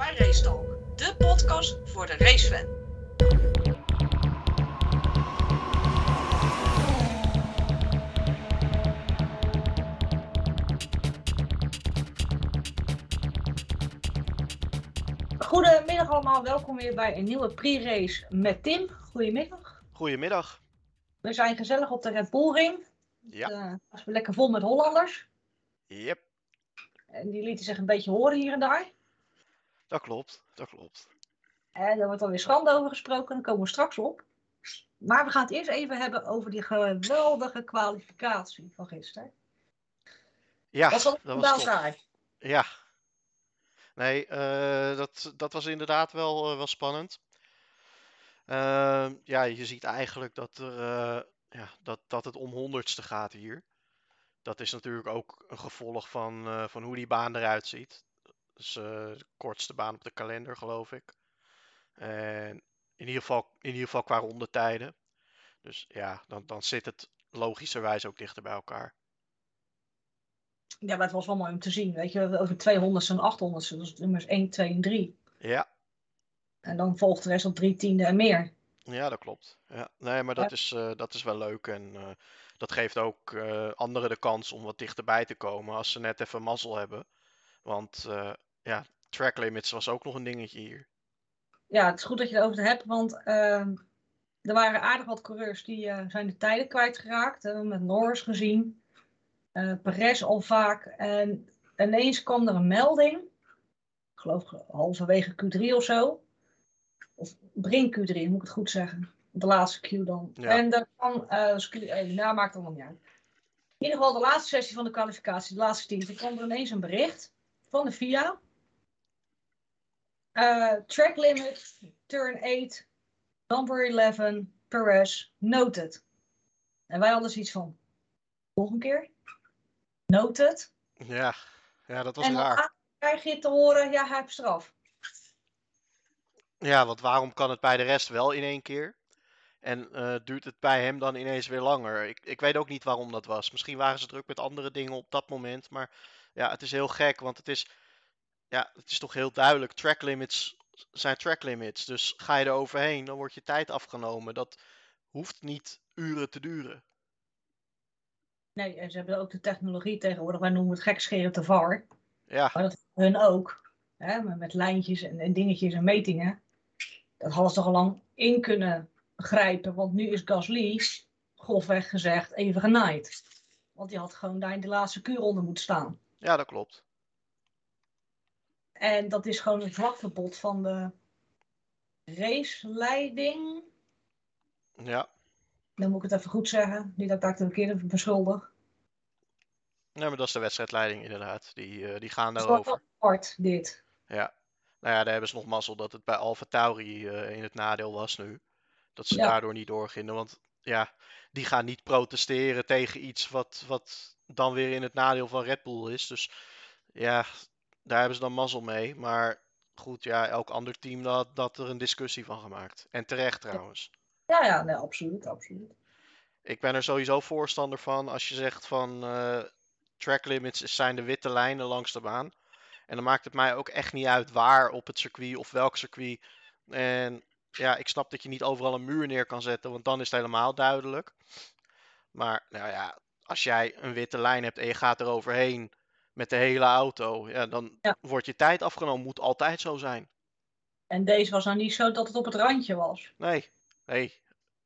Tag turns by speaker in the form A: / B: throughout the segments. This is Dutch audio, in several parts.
A: bij Race Talk, de podcast voor de racefan. Goedemiddag allemaal, welkom weer bij een nieuwe pre-race met Tim. Goedemiddag.
B: Goedemiddag.
A: We zijn gezellig op de Red Bull Ring.
B: Ja.
A: Uh, was weer lekker vol met Hollanders.
B: Yep,
A: En die lieten zich een beetje horen hier en daar.
B: Dat klopt. Dat klopt.
A: En daar wordt alweer schande over gesproken, daar komen we straks op. Maar we gaan het eerst even hebben over die geweldige kwalificatie van gisteren.
B: Ja,
A: was dat
B: dat
A: wel
B: was top.
A: saai?
B: Ja. Nee, eh, dat, dat was inderdaad wel, eh, wel spannend. Ehm, ja, je ziet eigenlijk dat, er, eh, ja, dat, dat het om honderdste gaat hier. Dat is natuurlijk ook een gevolg van, van hoe die baan eruit ziet. Dus eh, de kortste baan op de kalender, geloof ik. En in ieder geval, in ieder geval qua rondetijden. Dus ja, dan, dan zit het logischerwijs ook dichter bij elkaar.
A: Ja, maar het was wel mooi om te zien. Weet je, over 200 en 800, dus nummers 1, 2 en 3.
B: Ja,
A: En dan volgt de rest op drie tiende en meer.
B: Ja, dat klopt. Ja. Nee, maar dat is, eh, dat is wel leuk. En eh, dat geeft ook anderen de kans om wat dichterbij te komen als ze net even mazzel hebben. Want ja, track limits was ook nog een dingetje hier.
A: Ja, het is goed dat je het over hebt, want ehm, er waren aardig wat coureurs die eh, zijn de tijden kwijtgeraakt. Hebben we met Norris gezien. Perez al vaak. En ineens kwam er een melding. Ik geloof halverwege Q3 of zo. Of begin Q3, moet ik het goed zeggen. De laatste Q dan.
B: Ja.
A: En daar kwam, eh dus Q1, nou maakt allemaal niet uit. In ieder geval de laatste sessie van de kwalificatie, de laatste tien. Toen kwam er ineens een bericht van de FIA. Eh, track limit, turn 8, number 11, Perez, noted. En wij hadden zoiets van, een keer? Noted.
B: Ja, ja dat was
A: en dan
B: raar.
A: krijg je te horen, ja, hij heeft straf.
B: Ja, want waarom kan het bij de rest wel in één keer? En eh, duurt het bij hem dan ineens weer langer? Ik, ik weet ook niet waarom dat was. Misschien waren ze druk met andere dingen op dat moment. Maar ja, het is heel gek, want het is, ja, het is toch heel duidelijk. Track limits zijn track limits. Dus ga je er overheen, dan wordt je tijd afgenomen. Dat hoeft niet uren te duren.
A: Nee, en ze hebben ook de technologie tegenwoordig, wij noemen het gekscherend de VAR.
B: Ja,
A: Maar dat hun ook. Hè, met, lijntjes en, en dingetjes en metingen. Dat hadden ze toch al lang in kunnen grijpen. Want nu is Gasly, grofweg gezegd, even genaaid. Want die had gewoon daar in de laatste kuurronde moeten staan.
B: ja dat klopt.
A: En dat is gewoon een vakverbod van de raceleiding.
B: Ja.
A: Dan moet ik het even goed zeggen. Niet dat ik daar de verkeerde beschuldig.
B: Nee, maar dat is de wedstrijdleiding inderdaad. Die, eh, die gaan
A: Het is wel
B: daarover.
A: apart, dit.
B: Ja. Nou ja, daar hebben ze nog mazzel dat het bij Alfa Tauri eh, in het nadeel was nu. Dat ze
A: Ja.
B: daardoor niet doorgingen. Want ja, die gaan niet protesteren tegen iets wat, wat dan weer in het nadeel van Red Bull is. Dus ja, daar hebben ze dan mazzel mee. Maar goed, ja, elk ander team had, had er een discussie van gemaakt. En terecht trouwens.
A: Ja, ja, nee, absoluut, absoluut.
B: Ik ben er sowieso voorstander van als je zegt van eh, track limits zijn de witte lijnen langs de baan. En dan maakt het mij ook echt niet uit waar op het circuit of welk circuit. En ja, ik snap dat je niet overal een muur neer kan zetten, want dan is het helemaal duidelijk. Maar nou ja, als jij een witte lijn hebt en je gaat er overheen met de hele auto, ja, dan
A: Ja.
B: wordt je tijd afgenomen. Moet altijd zo zijn.
A: En deze was nou niet zo dat het op het randje was.
B: Nee, nee.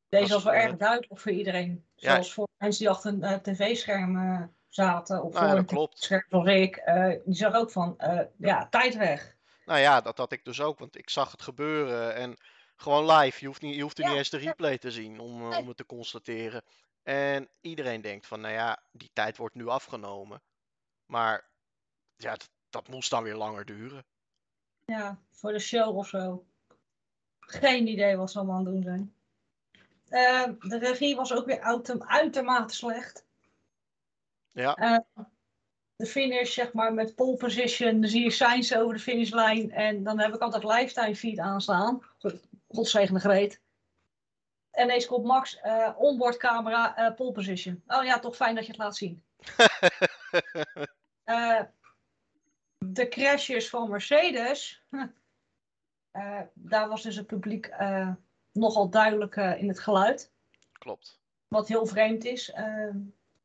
A: Deze
B: Was,
A: was wel
B: eh,
A: erg duidelijk voor iedereen.
B: Ja.
A: Zoals voor mensen die achter een eh, tv-scherm eh, zaten. Of
B: Nou ja,
A: voor een
B: klopt.
A: tv-scherm zoals ik. die zag ook van, ja, tijd weg.
B: Nou ja, dat had ik dus ook, want ik zag het gebeuren en gewoon live. Je hoeft, niet, je hoeft er
A: Ja,
B: niet eens de
A: ja.
B: replay te zien om,
A: Nee.
B: om het te constateren. En iedereen denkt van, nou ja, die tijd wordt nu afgenomen. Maar ja, dat, dat moest dan weer langer duren.
A: Ja, voor de show of zo. Geen idee wat ze allemaal aan het doen zijn. Eh, de regie was ook weer uiter- uitermate slecht.
B: Ja,
A: Eh, de finish, zeg maar, met pole position. Dan zie je Sainz over de finishlijn. En dan heb ik altijd lifetime feed aanstaan. God- Godzegende greet. En ineens komt Max, eh onboardcamera, eh pole position. Oh ja, toch fijn dat je het laat zien. Eh, de crashes van Mercedes. Uh, daar was dus het publiek uh, nogal duidelijk in het geluid.
B: Klopt.
A: Wat heel vreemd is.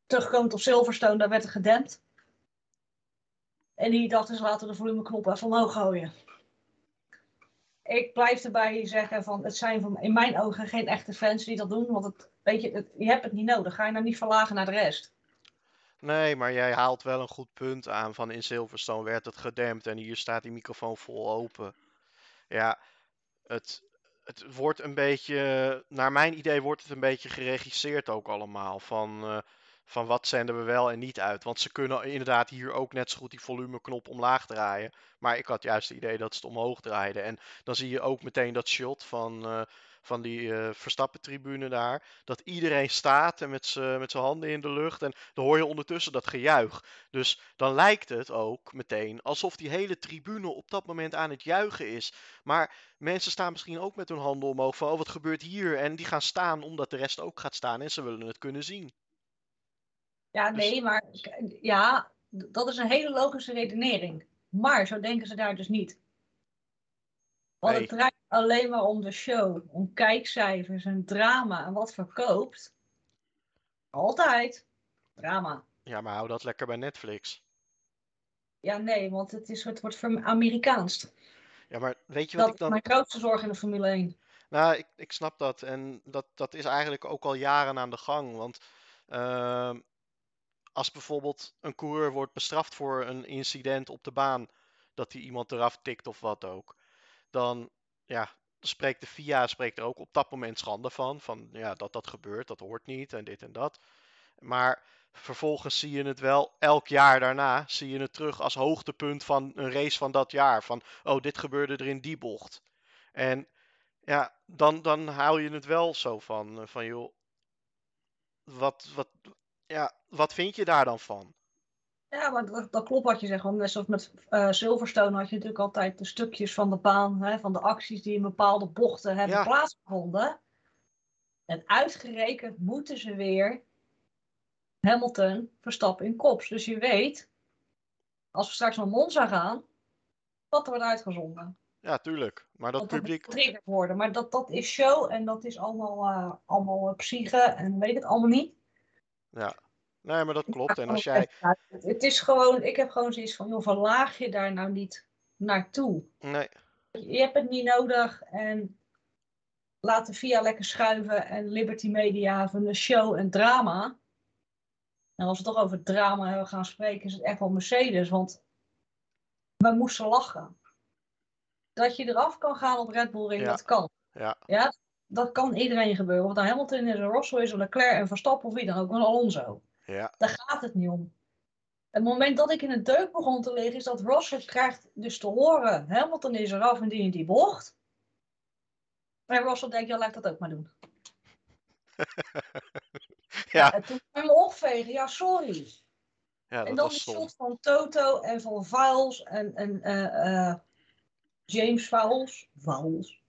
A: terugkomend op Silverstone, daar werd er gedempt. En die dachten ze laten de volumeknop even omhoog gooien. Ik blijf erbij zeggen van het zijn van, in mijn ogen geen echte fans die dat doen. Want het, weet je, het, je hebt het niet nodig. Ga je nou niet verlagen naar de rest.
B: Nee, maar jij haalt wel een goed punt aan van in Silverstone werd het gedempt en hier staat die microfoon vol open. Ja, het, het wordt een beetje, naar mijn idee wordt het een beetje geregisseerd ook allemaal. Van, uh, van wat zenden we wel en niet uit. Want ze kunnen inderdaad hier ook net zo goed die volumeknop omlaag draaien. Maar ik had juist het idee dat ze het omhoog draaiden. En dan zie je ook meteen dat shot van, uh, van die uh, Verstappen-tribune daar. Dat iedereen staat en met zijn handen in de lucht. En dan hoor je ondertussen dat gejuich. Dus dan lijkt het ook meteen alsof die hele tribune op dat moment aan het juichen is. Maar mensen staan misschien ook met hun handen omhoog van, oh wat gebeurt hier? En die gaan staan omdat de rest ook gaat staan en ze willen het kunnen zien.
A: Ja, dus nee, maar ja, dat is een hele logische redenering. Maar zo denken ze daar dus niet. Want het draait alleen maar om de show, om kijkcijfers en drama en wat verkoopt. Altijd drama.
B: Ja, maar hou dat lekker bij Netflix.
A: Ja, nee, want het, is, het wordt Amerikaans.
B: Ja, maar weet je wat
A: dat
B: ik dan...
A: mijn grootste zorg in de Formule 1.
B: Nou, ik, ik snap dat. En dat, dat is eigenlijk ook al jaren aan de gang. Want uh, als bijvoorbeeld een coureur wordt bestraft voor een incident op de baan, dat hij iemand eraf tikt of wat ook, dan ja, spreekt de FIA spreekt er ook op dat moment schande van. Van ja, dat dat gebeurt, dat hoort niet en dit en dat. Maar vervolgens zie je het wel elk jaar daarna, zie je het terug als hoogtepunt van een race van dat jaar. Van oh, dit gebeurde er in die bocht. En ja, dan, dan haal je het wel zo van, van joh, wat, wat, ja, wat vind je daar dan van?
A: Ja, maar dat, dat klopt wat je zegt. Want net zoals met uh, Silverstone had je natuurlijk altijd de stukjes van de baan, hè, van de acties die in bepaalde bochten hebben plaatsgevonden. En uitgerekend moeten ze weer Hamilton verstappen in kops. Dus je weet, als we straks naar Monza gaan, wat er wordt uitgezonden.
B: Ja, tuurlijk. Maar dat, dat publiek.
A: worden. Maar dat, dat is show en dat is allemaal, uh, allemaal psyche en weet het allemaal niet.
B: Ja, nee, maar dat klopt. En als jij.
A: Het is gewoon, ik heb gewoon zoiets van, joh, verlaag je daar nou niet naartoe.
B: Nee.
A: Je hebt het niet nodig en laat de VIA lekker schuiven en Liberty Media van de show en drama. En als we toch over drama hebben gaan spreken, is het echt wel Mercedes. Want we moesten lachen. Dat je eraf kan gaan op Red Bull Ring, dat kan.
B: Ja.
A: ja dat kan iedereen gebeuren. Of het nou Hamilton is, een Russell is, een Leclerc en Verstappen of wie dan ook, een Alonso.
B: Ja.
A: Daar gaat het niet om. Het moment dat ik in een deuk begon te liggen, is dat Russell krijgt dus te horen, Hamilton is eraf en die die bocht. En Russell denkt, ja, laat ik dat ook maar doen.
B: ja.
A: En toen kwam me opvegen, ja, sorry.
B: Ja,
A: en dan
B: de
A: shot van Toto en van Viles en, en uh, uh, James. Fowles.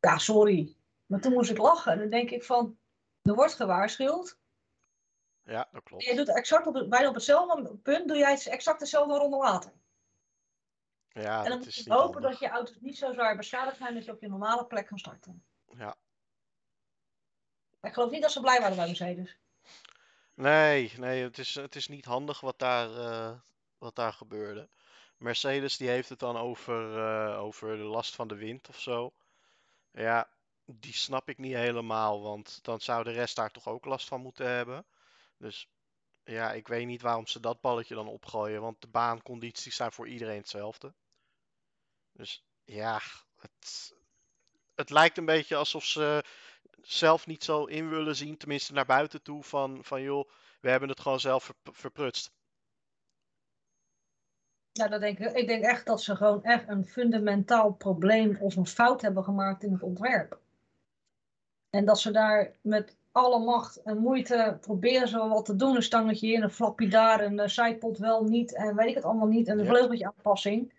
A: Ja, sorry. Maar toen moest ik lachen. En dan denk ik van, er wordt gewaarschuwd.
B: Ja, dat klopt.
A: Je doet exact op, bijna op hetzelfde punt, doe jij exact dezelfde ronde later.
B: Ja,
A: en dan moet je hopen dat je auto's niet zo zwaar beschadigd zijn dat je op je normale plek kan starten.
B: Ja.
A: Ik geloof niet dat ze blij waren bij Mercedes.
B: Nee, nee het, is, het is niet handig wat daar, uh, wat daar gebeurde. Mercedes die heeft het dan over, uh, over de last van de wind of zo. Ja, die snap ik niet helemaal, want dan zou de rest daar toch ook last van moeten hebben. Dus ja, ik weet niet waarom ze dat balletje dan opgooien, want de baancondities zijn voor iedereen hetzelfde. Dus ja, het, het lijkt een beetje alsof ze zelf niet zo in willen zien, tenminste naar buiten toe, van, van joh, we hebben het gewoon zelf verprutst.
A: Ja, dat denk ik. Ik denk echt dat ze gewoon echt een fundamentaal probleem of een fout hebben gemaakt in het ontwerp. En dat ze daar met alle macht en moeite proberen ze wat te doen. Een stangetje hier, een flapje daar, een zijpot wel niet en weet ik het allemaal niet. En een vleugeltje aanpassing.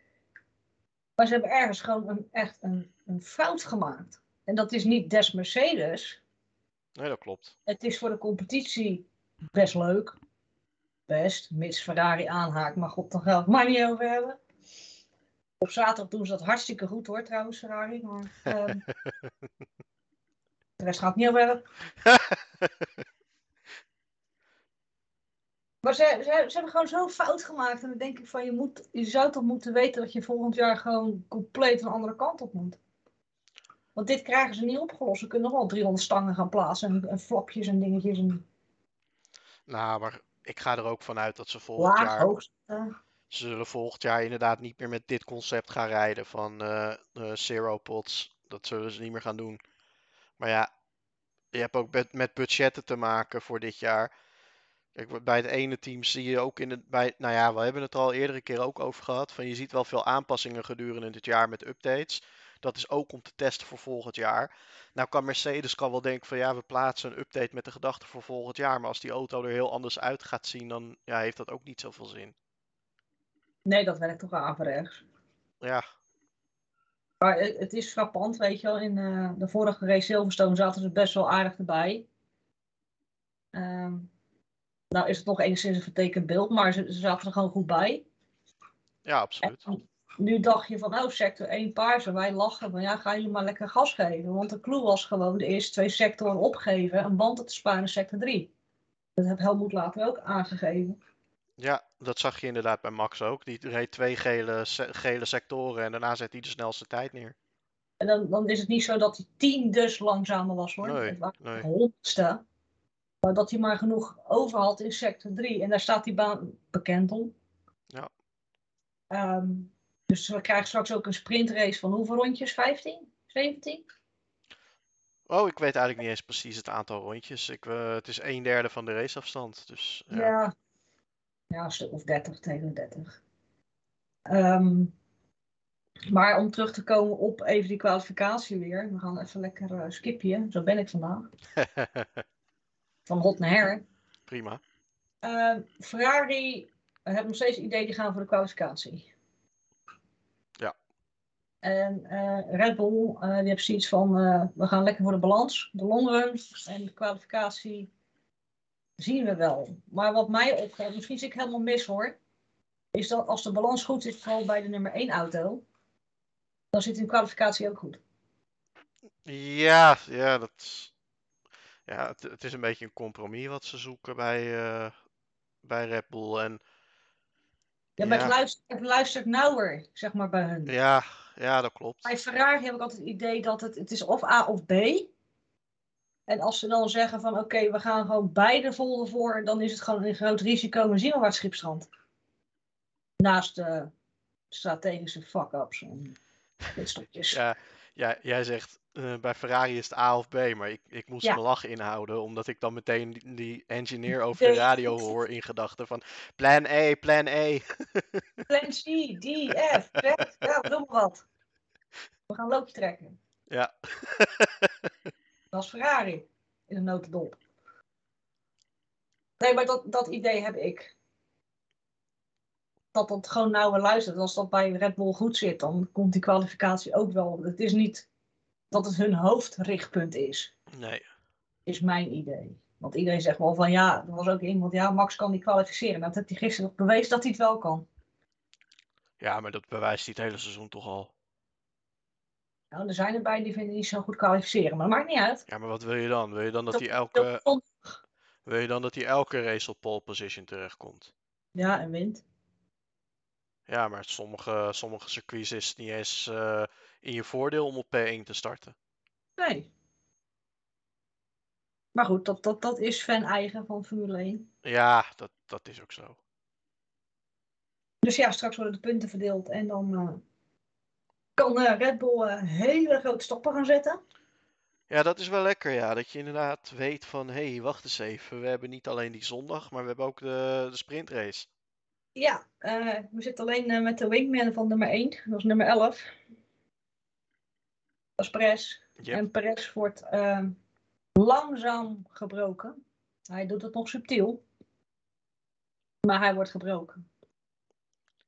A: Maar ze hebben ergens gewoon een, echt een, een fout gemaakt. En dat is niet des Mercedes.
B: Nee, dat klopt.
A: Het is voor de competitie best leuk best, mits Ferrari aanhaakt. Maar god, daar gaan we het maar niet over hebben. Op zaterdag doen ze dat hartstikke goed hoor, trouwens, Ferrari. Maar ehm, de rest gaat niet over hebben. Maar ze, ze, ze hebben gewoon zo fout gemaakt. En dan denk ik van, je, moet, je zou toch moeten weten dat je volgend jaar gewoon compleet een andere kant op moet. Want dit krijgen ze niet opgelost. Ze kunnen nog wel 300 stangen gaan plaatsen en, en flapjes en dingetjes. En
B: Nou, maar ik ga er ook vanuit dat ze volgend
A: laag,
B: jaar.
A: hoogst. eh,
B: Ze zullen volgend jaar inderdaad niet meer met dit concept gaan rijden van zero pots. Dat zullen ze niet meer gaan doen. Maar ja, je hebt ook met, met budgetten te maken voor dit jaar. Kijk, bij het ene team zie je ook in het. Bij, nou ja, we hebben het er al eerdere keer ook over gehad. Van je ziet wel veel aanpassingen gedurende dit jaar met updates. Dat is ook om te testen voor volgend jaar. Nou kan Mercedes kan wel denken van ja, we plaatsen een update met de gedachte voor volgend jaar. Maar als die auto er heel anders uit gaat zien, dan ja, heeft dat ook niet zoveel zin.
A: nee, dat werkt toch averechts.
B: Ja,
A: Maar het, is frappant, weet je wel. In eh, de vorige race Silverstone zaten ze best wel aardig erbij. Ehm, nou is het nog enigszins een vertekend beeld, maar ze, ze zaten er gewoon goed bij.
B: ja, absoluut.
A: En nu dacht je van, oh, sector 1 paars. En wij lachen van, ja, gaan jullie maar lekker gas geven. Want de clue was gewoon de eerste twee sectoren opgeven en banden te sparen in sector 3. Dat heb Helmoet later ook aangegeven.
B: Ja, dat zag je inderdaad bij Max ook. Die reed twee gele, gele sectoren en daarna zet hij de snelste tijd neer.
A: En dan, dan is het niet zo dat hij tien dus langzamer was hoor.
B: Nee,
A: het waren
B: nee.
A: honderdste. Maar dat hij maar genoeg over had in sector 3. En daar staat die baan bekend om.
B: Ja.
A: Ehm, dus we krijgen straks ook een sprintrace van hoeveel rondjes? 15? 17?
B: Oh, ik weet eigenlijk niet eens precies het aantal rondjes. Ik, eh, het is een derde van de raceafstand. Dus ja.
A: Ja. Ja. een stuk of 30 tegen 30. Ehm, maar om terug te komen op even die kwalificatie weer. We gaan even lekker eh skipje. Zo ben ik vandaag. Van hot naar her.
B: Prima.
A: Ehm, Ferrari heeft nog steeds het idee die gaan voor de kwalificatie.
B: Ja.
A: En eh, Red Bull, eh, die heeft zoiets van, we gaan lekker voor de balans, de longrun en de kwalificatie zien we wel. Maar wat mij opvalt, misschien zit ik helemaal mis hoor, is dat als de balans goed zit, vooral bij de nummer 1 auto, dan zit de kwalificatie ook goed.
B: Ja, ja, dat. Ja, het, het is een beetje een compromis wat ze zoeken bij, eh, bij Red Bull. En
A: Ja, maar
B: Ja.
A: ik luister, ik luister nauwer, zeg maar, bij hun.
B: ja, ja, dat klopt.
A: Bij Ferrari heb ik altijd het idee dat het, het is of A of B. En als ze dan zeggen van oké, we gaan gewoon beide vol ervoor, dan is het gewoon een groot risico. We zien wel waar het schip strandt. Naast de strategische fuck-ups en pitstopjes.
B: Ja, ja, jij zegt eh, bij Ferrari is het A of B, maar ik, ik moest
A: Ja.
B: mijn lach inhouden, omdat ik dan meteen die, die engineer over de radio hoor in gedachten van plan A, plan A.
A: Plan C, D, F, Z, ja, doe maar wat. We gaan loopje trekken.
B: Ja.
A: Dat is Ferrari in een notendop. Nee, maar dat, dat idee heb ik. Dat dat gewoon nauwer luistert. Als dat bij Red Bull goed zit, dan komt die kwalificatie ook wel. Het is niet dat het hun hoofdrichtpunt is,
B: Nee.
A: is mijn idee. Want iedereen zegt wel van ja, er was ook iemand, ja, Max kan niet kwalificeren. Nou, dat heeft hij gisteren nog bewezen dat hij het wel kan.
B: Ja, maar dat bewijst hij het hele seizoen toch al.
A: Nou, er zijn erbij die vinden niet zo goed kwalificeren, maar dat maakt niet uit.
B: Ja, maar wat wil je dan? Wil je dan dat hij elke, wil je dan dat hij elke race op pole position terechtkomt?
A: Ja, en wint.
B: Ja, maar sommige, sommige circuits is het niet eens eh, in je voordeel om op P1 te starten.
A: Nee. Maar goed, dat, dat, dat is fan-eigen van Formule 1.
B: Ja, dat, dat is ook zo.
A: Dus ja, straks worden de punten verdeeld en dan eh, kan eh, Red Bull eh, hele grote stappen gaan zetten.
B: Ja, dat is wel lekker, ja. Dat je inderdaad weet van, hé, hey, wacht eens even. We hebben niet alleen die zondag, maar we hebben ook de, de sprintrace.
A: Ja, eh, we zitten alleen met de wingman van nummer 1, dat is nummer 11. Dat is Perez.
B: Yep.
A: En Perez wordt eh, langzaam gebroken. Hij doet het nog subtiel. Maar hij wordt gebroken.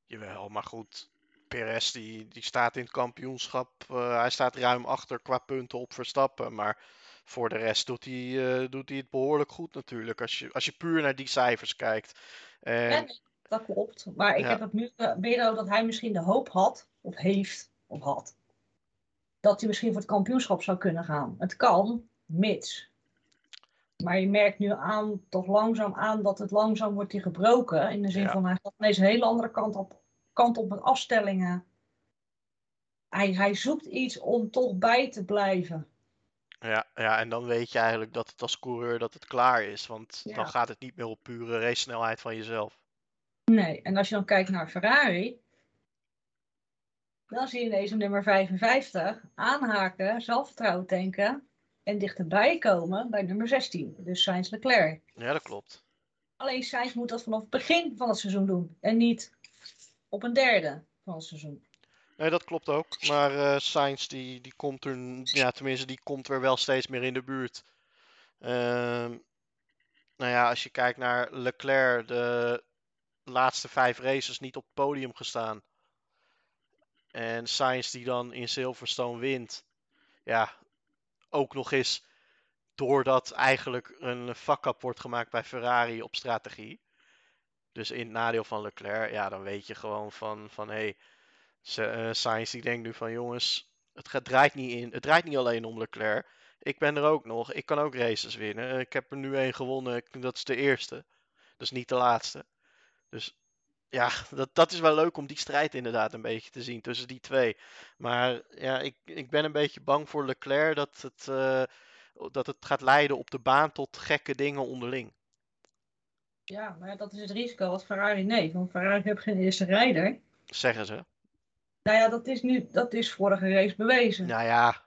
B: Jawel, maar goed. Perez die, die staat in het kampioenschap. eh, hij staat ruim achter qua punten op Verstappen. Maar voor de rest doet hij, eh, doet hij het behoorlijk goed natuurlijk. Als je, als je puur naar die cijfers kijkt. En
A: En dat klopt. Maar ik
B: Ja.
A: heb het nu eh, meer dat hij misschien de hoop had, of heeft, of had, dat hij misschien voor het kampioenschap zou kunnen gaan. Het kan, mits. Maar je merkt nu aan, toch langzaam aan, dat het langzaam wordt hier gebroken. In de zin
B: Ja.
A: van, hij gaat ineens een hele andere kant op, kant op met afstellingen. Hij, hij zoekt iets om toch bij te blijven.
B: Ja, ja, en dan weet je eigenlijk dat het als coureur dat het klaar is. Want
A: Ja.
B: dan gaat het niet meer op pure race-snelheid van jezelf.
A: Nee, en als je dan kijkt naar Ferrari, dan zie je deze nummer 55 aanhaken, zelfvertrouwen tanken en dichterbij komen bij nummer 16, dus Sainz Leclerc.
B: Ja, dat klopt.
A: Alleen Sainz moet dat vanaf het begin van het seizoen doen en niet op een derde van het seizoen.
B: Nee, dat klopt ook. Maar eh Sainz die, die komt er, ja, tenminste, die komt er wel steeds meer in de buurt. Ehm, nou ja, als je kijkt naar Leclerc, de laatste vijf races niet op het podium gestaan. En Sainz die dan in Silverstone wint. Ja, ook nog eens doordat eigenlijk een fuck-up wordt gemaakt bij Ferrari op strategie. Dus in het nadeel van Leclerc, ja, dan weet je gewoon van, van hé, hey, eh, Sainz die denkt nu van jongens, het gaat, draait niet in, het draait niet alleen om Leclerc. Ik ben er ook nog, ik kan ook races winnen. Eh, Ik heb er nu één gewonnen, dat is de eerste. Dus niet de laatste. Dus ja, dat, dat is wel leuk om die strijd inderdaad een beetje te zien tussen die twee. Maar ja, ik, ik ben een beetje bang voor Leclerc dat het, eh, dat het gaat leiden op de baan tot gekke dingen onderling.
A: Ja, maar dat is het risico wat Ferrari neemt, want Ferrari heeft geen eerste rijder.
B: Zeggen ze.
A: Nou ja, dat is, nu, dat is vorige race bewezen.
B: Nou ja,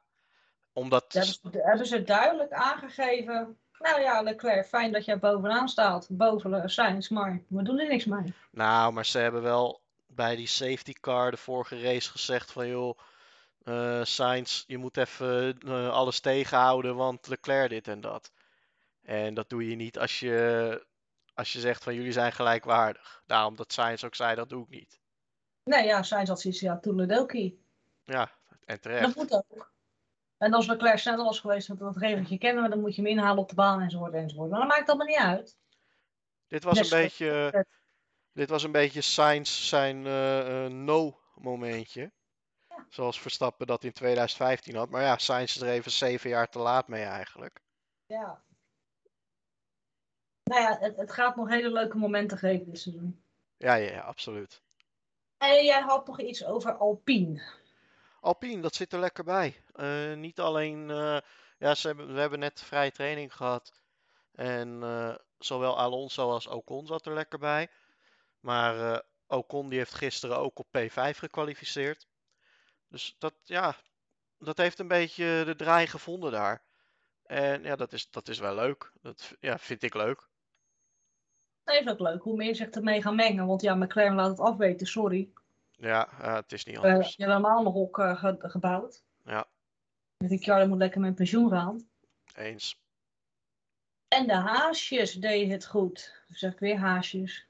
B: omdat.
A: Hebben ze- hebben ze duidelijk aangegeven. Nou ja, Leclerc, fijn dat jij bovenaan staat. Boven Sainz, maar we doen er niks mee.
B: Nou, maar ze hebben wel bij die safety car de vorige race gezegd van joh, eh Sainz, je moet even eh, alles tegenhouden, want Leclerc dit en dat. En dat doe je niet als je, als je zegt van jullie zijn gelijkwaardig. Daarom dat Sainz ook zei, dat doe ik niet.
A: Nee, ja, Sainz had zoiets, ja, toedeledokie.
B: Ja, en
A: Dat
B: terecht.
A: moet ook. En als Leclerc sneller was geweest, dat dat regeltje kennen we, dan moet je hem inhalen op de baan enzovoort enzovoort. Maar dat maakt allemaal niet uit.
B: Dit was een beetje, dit was een beetje Sainz zijn eh, eh, no-momentje.
A: Ja.
B: Zoals Verstappen dat in 2015 had. Maar ja, Sainz is er even zeven jaar te laat mee eigenlijk.
A: Ja. Nou ja, het, het gaat nog hele leuke momenten geven dit seizoen.
B: Ja, ja, ja, absoluut.
A: En jij had nog iets over Alpine.
B: Alpine, dat zit er lekker bij. Eh, niet alleen, eh, ja, ze hebben, we hebben net vrije training gehad. En eh, zowel Alonso als Ocon zat er lekker bij. Maar Ocon die heeft gisteren ook op P5 gekwalificeerd. Dus dat, ja, dat heeft een beetje de draai gevonden daar. En ja, dat is, dat is wel leuk. Dat ja, vind ik leuk.
A: Is ook leuk, hoe meer zich ermee gaan mengen. Want ja, McLaren laat het afweten, sorry.
B: Ja, ja, het is niet
A: We
B: anders.
A: hebben allemaal nog ook eh, ge- gebouwd.
B: Ja.
A: Ricciardo moet lekker met pensioen gaan.
B: Eens.
A: En de haasjes deden het goed. Dan zeg ik weer haasjes.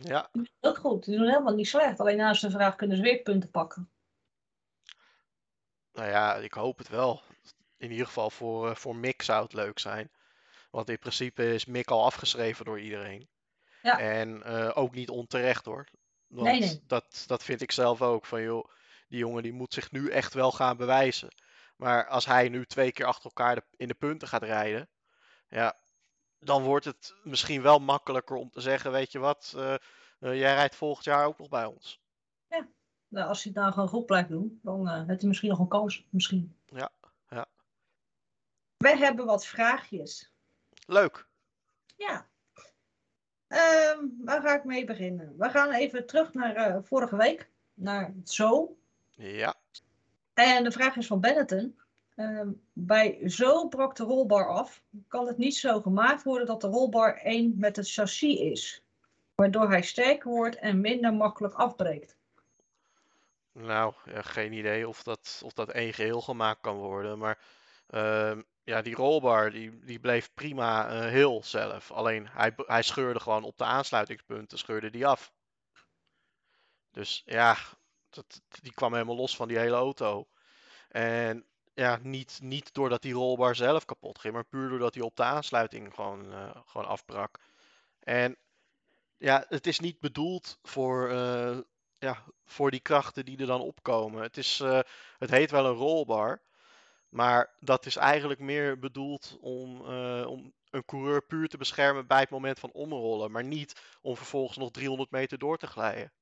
B: Ja,
A: Ook goed, die doen helemaal niet slecht. Alleen naast de vraag kunnen ze weer punten pakken.
B: nou ja, ik hoop het wel. In ieder geval voor, eh, voor Mick zou het leuk zijn. Want in principe is Mick al afgeschreven door iedereen.
A: Ja.
B: En eh, ook niet onterecht hoor. Want
A: Nee, nee.
B: Dat, dat vind ik zelf ook. Van joh, die jongen die moet zich nu echt wel gaan bewijzen. Maar als hij nu twee keer achter elkaar de- in de punten gaat rijden. Ja, dan wordt het misschien wel makkelijker om te zeggen: Weet je wat, eh, eh, jij rijdt volgend jaar ook nog bij ons.
A: Nou, als hij het nou gewoon goed blijft doen, dan eh heeft hij misschien nog een kans. Misschien.
B: Ja, ja.
A: Wij hebben wat vraagjes.
B: Leuk.
A: Ja. Ehm, waar ga ik mee beginnen? We gaan even terug naar eh, vorige week. Naar Zo.
B: Ja.
A: En de vraag is van Benetton. Ehm, bij Zo brak de rolbar af. Kan het niet zo gemaakt worden dat de rolbar één met het chassis is? Waardoor hij sterker wordt en minder makkelijk afbreekt.
B: Nou, ja, geen idee of dat, of dat één geheel gemaakt kan worden. Maar ehm, ja, die rolbar die, die bleef prima eh, heel zelf. Alleen hij, hij scheurde gewoon op de aansluitingspunten, scheurde die af. Dus ja, dat, die kwam helemaal los van die hele auto. En ja, niet, niet doordat die rolbar zelf kapot ging, maar puur doordat hij op de aansluiting gewoon, eh, gewoon afbrak. En ja, het is niet bedoeld voor, eh, ja, voor die krachten die er dan opkomen. Het, is, het heet wel een rollbar. Maar dat is eigenlijk meer bedoeld om, eh, om een coureur puur te beschermen bij het moment van omrollen. Maar niet om vervolgens nog 300 meter door te glijden.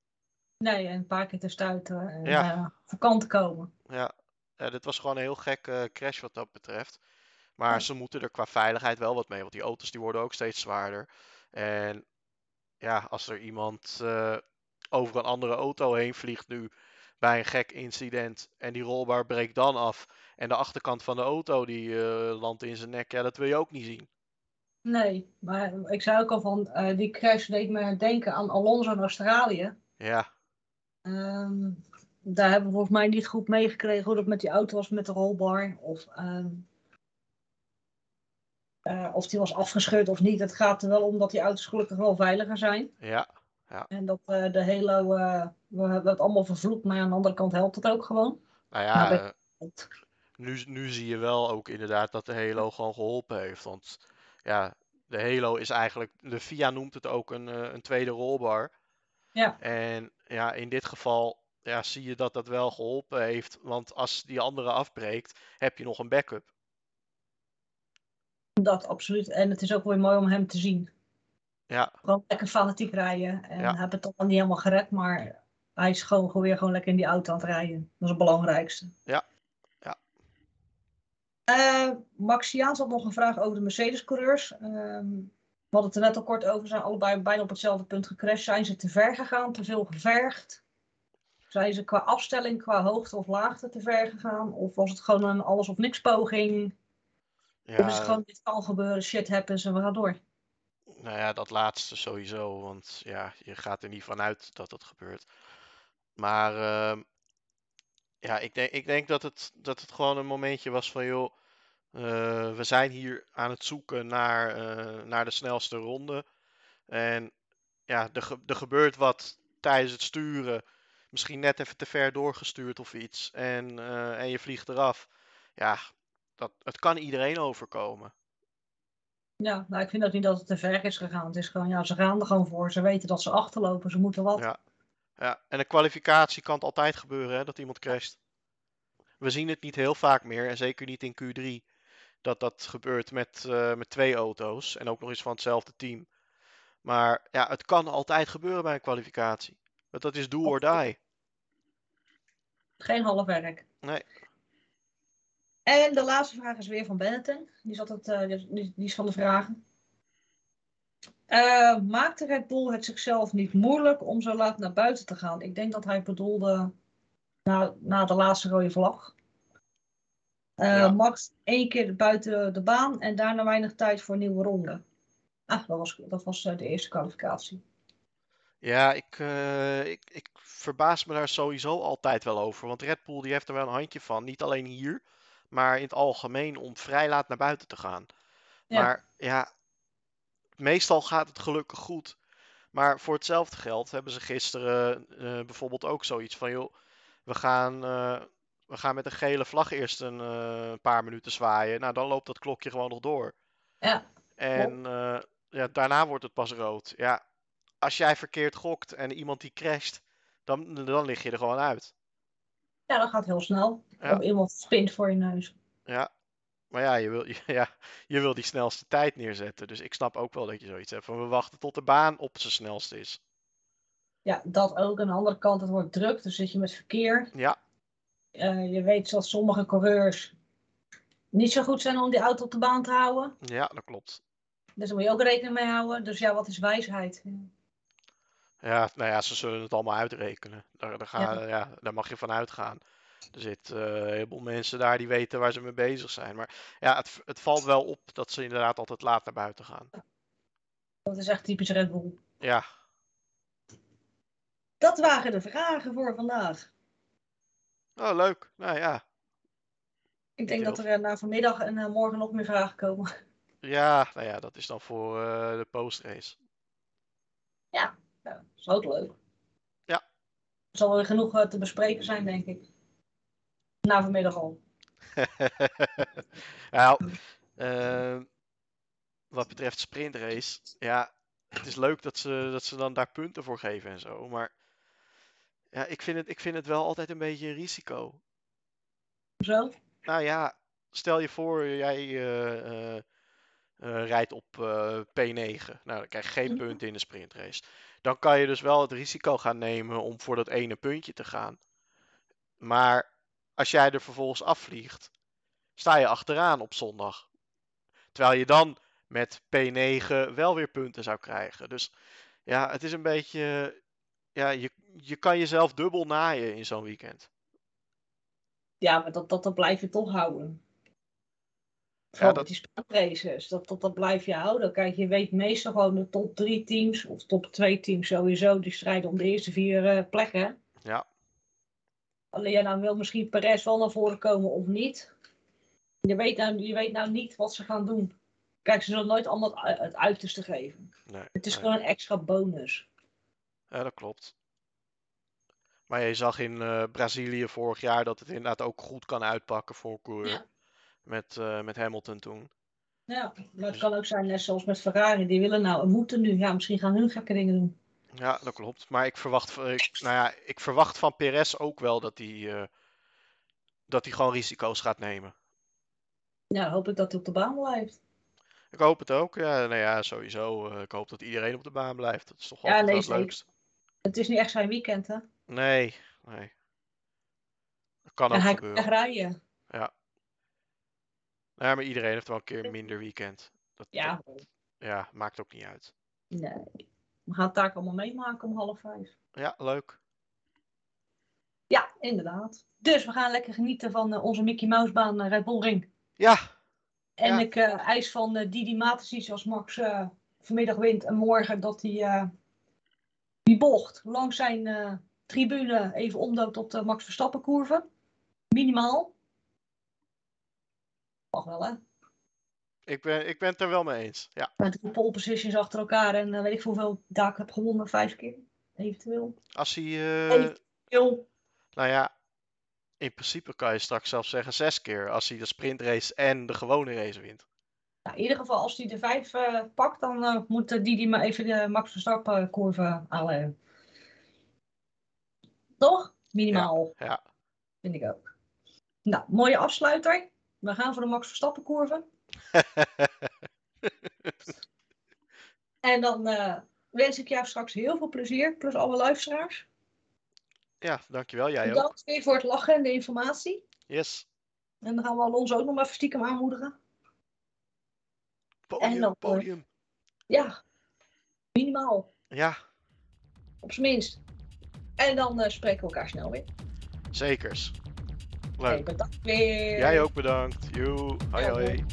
A: Nee, en een paar keer te stuiten en
B: Ja.
A: eh, voor kant te komen.
B: Ja, ja dit was gewoon een heel gekke crash wat dat betreft. Maar
A: Ja.
B: ze moeten er qua veiligheid wel wat mee. Want die auto's die worden ook steeds zwaarder. En ja, als er iemand eh, over een andere auto heen vliegt nu bij een gek incident en die rolbaar breekt dan af en de achterkant van de auto die eh, landt in zijn nek, ja, dat wil je ook niet zien.
A: Nee, maar ik zei ook al van, eh, die crash deed me denken aan Alonso in Australië.
B: Ja,
A: Ehm, daar hebben we volgens mij niet goed meegekregen hoe dat met die auto was met de rolbar. Of, ehm, eh, of die was afgescheurd of niet. Het gaat er wel om dat die auto's gelukkig wel veiliger zijn.
B: ja,
A: En dat de Halo, eh, we hebben het allemaal vervloekt, maar aan de andere kant helpt het ook gewoon.
B: nou ja,
A: Nou,
B: nu, nu zie je wel ook inderdaad dat de Halo gewoon geholpen heeft. Want ja, de Halo is eigenlijk, de FIA noemt het ook een, eh, een tweede rolbar.
A: Ja.
B: En ja, in dit geval ja, zie je dat dat wel geholpen heeft. Want als die andere afbreekt, heb je nog een backup.
A: Dat absoluut. En het is ook weer mooi om hem te zien.
B: Ja,
A: Gewoon lekker fanatiek rijden. En
B: Ja.
A: heeft het toch wel niet helemaal gered, maar hij is gewoon gewoon weer gewoon lekker in die auto aan het rijden. Dat is het belangrijkste.
B: Ja.
A: Eh, Max Jaans had nog een vraag over de Mercedes-coureurs. Ehm, we hadden het er net al kort over. Zijn allebei bijna op hetzelfde punt gecrashed. Zijn ze te ver gegaan? Te veel gevergd? Zijn ze qua afstelling, qua hoogte of laagte te ver gegaan? Of was het gewoon een alles of niks poging? Of is het
B: ja,
A: gewoon dit kan gebeuren, shit happens en we gaan door?
B: nou ja, dat laatste sowieso. Want ja, je gaat er niet vanuit dat het gebeurt. Maar ehm, ja, ik denk, ik denk dat, het, dat het gewoon een momentje was van joh, eh, we zijn hier aan het zoeken naar, eh, naar de snelste ronde. En ja, er, ge- er gebeurt wat tijdens het sturen. Misschien net even te ver doorgestuurd of iets. En, eh, en je vliegt eraf. Ja, dat, het kan iedereen overkomen.
A: Ja, nou, ik vind ook niet dat het te ver is gegaan. Het is gewoon, ja, ze gaan er gewoon voor. Ze weten dat ze achterlopen, ze moeten wat.
B: Ja. Ja, en een kwalificatie kan het altijd gebeuren, hè, dat iemand crasht. We zien het niet heel vaak meer, en zeker niet in Q3, dat dat gebeurt met, eh, met twee auto's en ook nog eens van hetzelfde team. Maar ja, het kan altijd gebeuren bij een kwalificatie. Want dat is do or die.
A: Geen half werk.
B: Nee.
A: En de laatste vraag is weer van Benetton. Die, zat het, eh, die, die is van de vragen. Eh, maakte Red Bull het zichzelf niet moeilijk om zo laat naar buiten te gaan? Ik denk dat hij bedoelde na, na de laatste rode vlag. Eh,
B: Ja.
A: Max één keer buiten de baan en daarna weinig tijd voor een nieuwe ronde. Ah, dat was, dat was eh, de eerste kwalificatie.
B: Ja, ik, ik, ik verbaas me daar sowieso altijd wel over. Want Red Bull die heeft er wel een handje van. Niet alleen hier, maar in het algemeen om vrij laat naar buiten te gaan.
A: Ja.
B: Maar ja, meestal gaat het gelukkig goed. Maar voor hetzelfde geld hebben ze gisteren eh, bijvoorbeeld ook zoiets van, joh, we gaan, eh, we gaan met een gele vlag eerst een eh, paar minuten zwaaien. Nou, dan loopt dat klokje gewoon nog door.
A: Ja,
B: En ja, daarna wordt het pas rood. Ja, als jij verkeerd gokt en iemand die crasht, dan, dan lig je er gewoon uit.
A: ja, dat gaat heel snel.
B: Ja.
A: Of iemand spint voor je neus.
B: Ja, maar ja je, wil, ja, je wil die snelste tijd neerzetten. Dus ik snap ook wel dat je zoiets hebt van we wachten tot de baan op zijn snelste is.
A: Ja, dat ook. Aan de andere kant, het wordt druk. Dus zit je met verkeer.
B: Ja,
A: Eh, je weet dat sommige coureurs niet zo goed zijn om die auto op de baan te houden.
B: ja, dat klopt.
A: Dus daar moet je ook rekening mee houden. Dus ja, wat is wijsheid?
B: Ja, nou ja, ze zullen het allemaal uitrekenen. Daar, daar, ja. daar mag je van uitgaan. Er zitten eh, een heleboel mensen daar die weten waar ze mee bezig zijn. Maar ja, het, het valt wel op dat ze inderdaad altijd laat naar buiten gaan.
A: Dat is echt typisch Red Bull.
B: Ja,
A: Dat waren de vragen voor vandaag.
B: oh, leuk. Nou ja,
A: Ik denk dat er eh, na vanmiddag en eh, morgen nog meer vragen komen.
B: ja, nou ja, dat is dan voor eh, de postrace.
A: Ja, dat is ook leuk.
B: Ja.
A: Er zal weer genoeg te bespreken zijn, denk ik. Na vanmiddag al.
B: nou, ehm, wat betreft sprintrace, ja, het is leuk dat ze, dat ze dan daar punten voor geven en zo. Maar ja, ik vind het, ik vind het wel altijd een beetje een risico.
A: Zo?
B: Nou ja, stel je voor, jij eh, eh, eh, rijdt op eh, P9. Nou, dan krijg je geen punten in de sprintrace. Dan kan je dus wel het risico gaan nemen om voor dat ene puntje te gaan. Maar als jij er vervolgens afvliegt, sta je achteraan op zondag. Terwijl je dan met P9 wel weer punten zou krijgen. Dus ja, het is een beetje. Ja, je, je kan jezelf dubbel naaien in zo'n weekend.
A: Ja, maar dat, dat, dat blijf je toch houden. Vooral
B: dat-
A: die sprintraces, dat, dat, dat blijf je houden. Kijk, je weet meestal gewoon de top drie teams, of top twee teams sowieso, die strijden om de eerste vier eh, plekken.
B: Ja.
A: Alleen ja, nou wil misschien Perez wel naar voren komen of niet. Je weet, nou, je weet nou niet wat ze gaan doen. Kijk, ze zullen nooit allemaal het, uiterste geven.
B: Nee,
A: Het is
B: nee.
A: gewoon een extra bonus.
B: Ja, dat klopt. Maar je zag in eh, Brazilië vorig jaar dat het inderdaad ook goed kan uitpakken voor coureur.
A: Ja.
B: Met, eh, met Hamilton toen.
A: Ja, maar het kan ook zijn, net zoals met Ferrari, die willen nou en moeten nu. Ja, misschien gaan hun gekke dingen doen.
B: Ja, dat klopt. Maar ik verwacht, v- ik, nou ja, ik verwacht van Perez ook wel dat hij, eh, dat hij gewoon risico's gaat nemen.
A: Ja, hoop ik dat hij op de baan blijft.
B: Ik hoop het ook. Ja, nou ja, sowieso. eh, ik hoop dat iedereen op de baan blijft. Dat is toch
A: Ja, nee,
B: wel het
A: zeker.
B: leukst.
A: Het is niet echt zijn weekend, hè?
B: Nee, nee. Dat kan
A: En
B: ook
A: hij
B: gebeuren.
A: rijden.
B: Ja, maar iedereen heeft wel een keer minder weekend. Dat,
A: Ja,
B: dat- ja, maakt ook niet uit.
A: nee. We gaan het daar allemaal meemaken om half vijf.
B: Ja, leuk.
A: Ja, inderdaad. Dus we gaan lekker genieten van eh, onze Mickey Mouse baan uh, Red Bull Ring.
B: Ja,
A: En
B: Ja.
A: ik eh, eis van eh, Didi Matesis als Max eh, vanmiddag wint en morgen dat hij eh, die bocht langs zijn eh, tribune even omdoopt op de Max Verstappen curve. Minimaal. Mag wel hè.
B: Ik ben, ik ben het er wel mee eens. Ja,
A: Met pole positions achter elkaar en eh, weet ik veel hoeveel daken heb gewonnen, vijf keer eventueel.
B: als hij... eh,
A: Eventueel.
B: nou ja, in principe kan je straks zelfs zeggen zes keer. Als hij de sprintrace en de gewone race wint.
A: Nou, in ieder geval, als hij de vijf eh, pakt, dan moet eh, Didi maar even de Max Verstappen curve halen. Toch? Minimaal.
B: Ja,
A: Vind ik ook. Nou, mooie afsluiter. We gaan voor de Max Verstappen curve. En dan eh, wens ik jou straks heel veel plezier, plus alle luisteraars.
B: ja, dankjewel. Jij ook.
A: Bedankt weer voor het lachen en de informatie.
B: Yes.
A: En dan gaan we Alonso ook nog maar stiekem aanmoedigen.
B: Podium,
A: dan, eh,
B: podium.
A: Ja, minimaal.
B: Ja,
A: Op zijn minst. En dan eh, spreken we elkaar snel weer.
B: zekers.
A: Hey,
B: Leuk.
A: bedankt weer.
B: Jij ook bedankt. Joe. Hoi hoi.